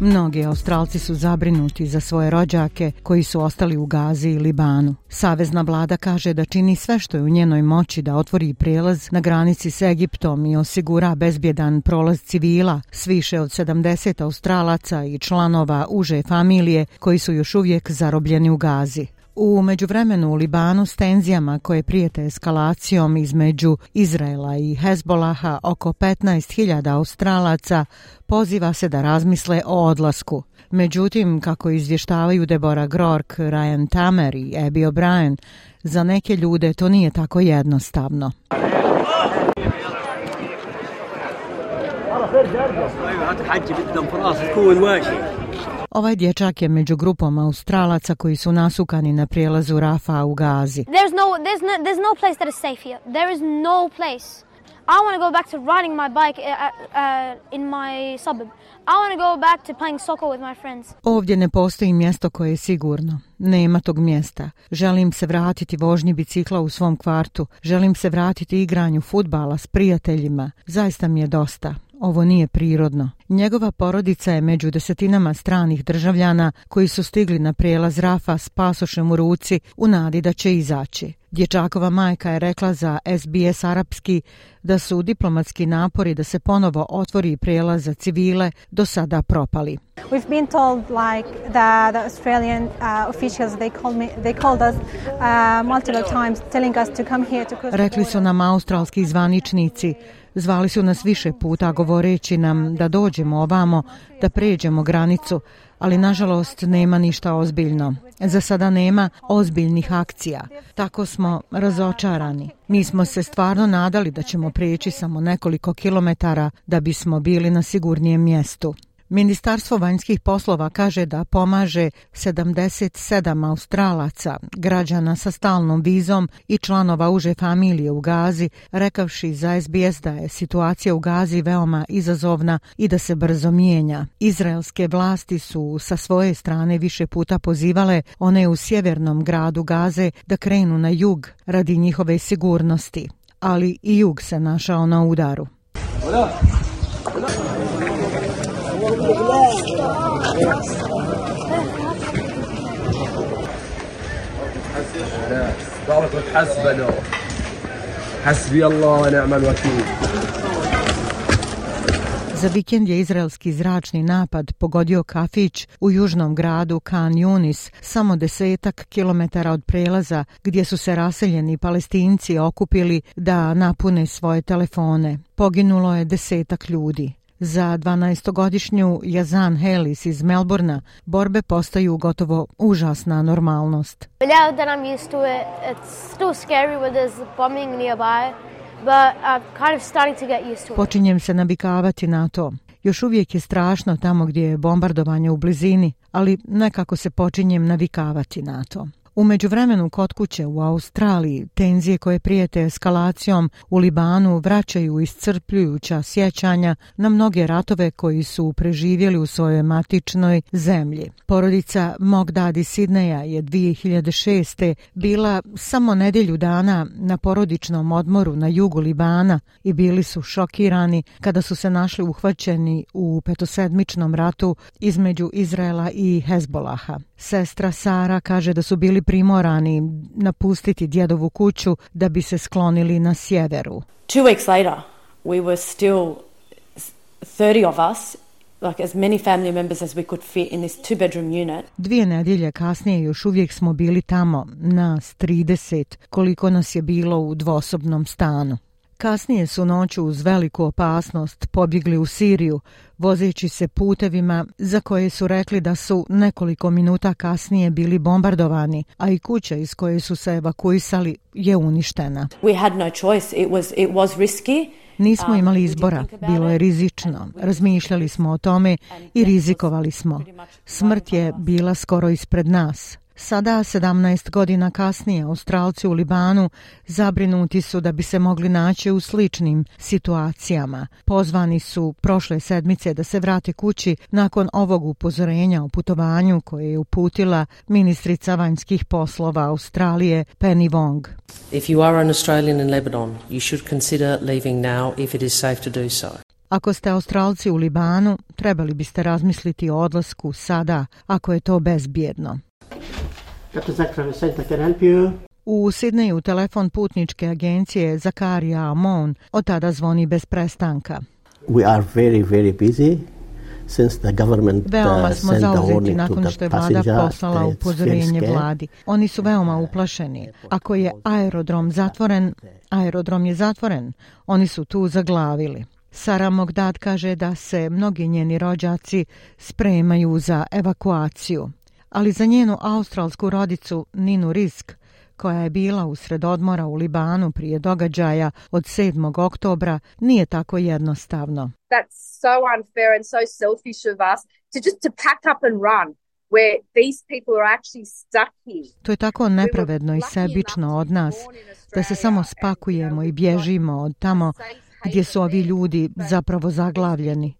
Mnogi Australci su zabrinuti za svoje rođake koji su ostali u Gazi i Libanu. Savezna vlada kaže da čini sve što je u njenoj moći da otvori prijelaz na granici s Egiptom i osigura bezbjedan prolaz civila s više od 70 Australaca i članova uže familije koji su još uvijek zarobljeni u Gazi. U međuvremenu u Libanu s tenzijama koje prijete eskalacijom između Izraela i Hezbolaha oko 15.000 australaca poziva se da razmisle o odlasku. Međutim, kako izvještavaju Debora Grork, Ryan Tamer i Abby O'Brien, za neke ljude to nije tako jednostavno. Oh! Ovaj dječak je među grupom Australaca koji su nasukani na prijelazu Rafa u Gazi. There's no there's no there's no place that is safe here. There is no place. I want to go back to riding my bike uh, uh, uh, in my suburb. I want to go back to playing soccer with my friends. Ovdje ne postoji mjesto koje je sigurno. Nema tog mjesta. Želim se vratiti vožnji bicikla u svom kvartu. Želim se vratiti igranju futbala s prijateljima. Zaista mi je dosta ovo nije prirodno. Njegova porodica je među desetinama stranih državljana koji su stigli na prijelaz Rafa s pasošem u ruci u nadi da će izaći. Dječakova majka je rekla za SBS Arapski da su diplomatski napori da se ponovo otvori prijelaz za civile do sada propali. We've been told like the, the Australian uh, officials they called me they called us uh, multiple times telling us to come here to Rekli su nam australski zvaničnici Zvali su nas više puta govoreći nam da dođemo ovamo, da pređemo granicu, ali nažalost nema ništa ozbiljno. Za sada nema ozbiljnih akcija. Tako smo razočarani. Mi smo se stvarno nadali da ćemo prijeći samo nekoliko kilometara da bismo bili na sigurnijem mjestu. Ministarstvo vanjskih poslova kaže da pomaže 77 Australaca, građana sa stalnom vizom i članova uže familije u Gazi, rekavši za SBS da je situacija u Gazi veoma izazovna i da se brzo mijenja. Izraelske vlasti su sa svoje strane više puta pozivale one u sjevernom gradu Gaze da krenu na jug radi njihove sigurnosti, ali i jug se našao na udaru. Hvala. Hvala. بعضكم حسبنا حسبي الله ونعم الوكيل Za vikend je izraelski zračni napad pogodio kafić u južnom gradu Kan Yunis, samo desetak kilometara od prelaza gdje su se raseljeni palestinci okupili da napune svoje telefone. Poginulo je desetak ljudi. Za 12-godišnju Jazan Helis iz Melbourna borbe postaju gotovo užasna normalnost. Now that I'm used to it, it's still scary when there's bombing nearby, but I'm kind of starting to get used to it. Počinjem se navikavati na to. Još uvijek je strašno tamo gdje je bombardovanje u blizini, ali nekako se počinjem navikavati na to. Umeđu vremenu kod kuće u Australiji, tenzije koje prijete eskalacijom u Libanu vraćaju iscrpljujuća sjećanja na mnoge ratove koji su preživjeli u svojoj matičnoj zemlji. Porodica Mogdadi Sidneja je 2006. bila samo nedjelju dana na porodičnom odmoru na jugu Libana i bili su šokirani kada su se našli uhvaćeni u petosedmičnom ratu između Izraela i Hezbolaha. Sestra Sara kaže da su bili primorani napustiti djedovu kuću da bi se sklonili na sjeveru. Two weeks later, we were still 30 of us like as many family members as we could fit in this two bedroom unit. Dvije nedjelje kasnije još uvijek smo bili tamo, nas 30, koliko nas je bilo u dvosobnom stanu. Kasnije su noću uz veliku opasnost pobjegli u Siriju, vozeći se putevima za koje su rekli da su nekoliko minuta kasnije bili bombardovani, a i kuća iz koje su se evakuisali je uništena. We had no choice, it was, it was risky. Nismo um, imali izbora, bilo je rizično. Razmišljali smo o tome i rizikovali smo. Smrt je bila skoro ispred nas. Sada, 17 godina kasnije, Australci u Libanu zabrinuti su da bi se mogli naći u sličnim situacijama. Pozvani su prošle sedmice da se vrate kući nakon ovog upozorenja o putovanju koje je uputila ministrica vanjskih poslova Australije Penny Wong. If you are an Australian in Lebanon, you should consider leaving now if it is safe to do so. Ako ste Australci u Libanu, trebali biste razmisliti o odlasku sada ako je to bezbjedno. U Sidneju telefon putničke agencije Zakaria Amon od tada zvoni bez prestanka. We are very, very busy. Since the government, uh, veoma smo zauzeti nakon što je vlada poslala upozorjenje vladi. Oni su veoma uh, uplašeni. Ako je aerodrom zatvoren, aerodrom je zatvoren. Oni su tu zaglavili. Sara Mogdad kaže da se mnogi njeni rođaci spremaju za evakuaciju ali za njenu australsku rodicu Ninu Risk, koja je bila usred odmora u Libanu prije događaja od 7. oktobra, nije tako jednostavno. That's so unfair and so selfish of us to just to pack up and run. Where these people are actually stuck here. To je tako nepravedno i sebično od nas da se samo spakujemo i bježimo od tamo gdje su ovi ljudi zapravo zaglavljeni.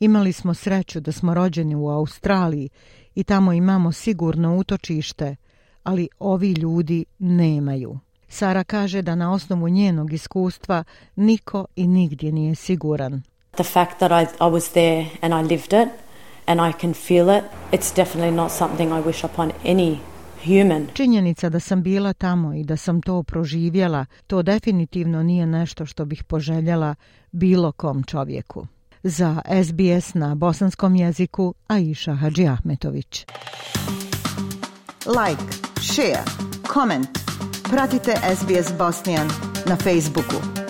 Imali smo sreću da smo rođeni u Australiji i tamo imamo sigurno utočište, ali ovi ljudi nemaju. Sara kaže da na osnovu njenog iskustva niko i nigdje nije siguran. The fact that I, I was there and I lived it and I can feel it, it's definitely not something I wish upon any human. Činjenica da sam bila tamo i da sam to proživjela, to definitivno nije nešto što bih poželjela bilo kom čovjeku. Za SBS na bosanskom jeziku Aisha Hadži Ahmetović. Like, share, comment. Pratite SBS Bosnian na Facebooku.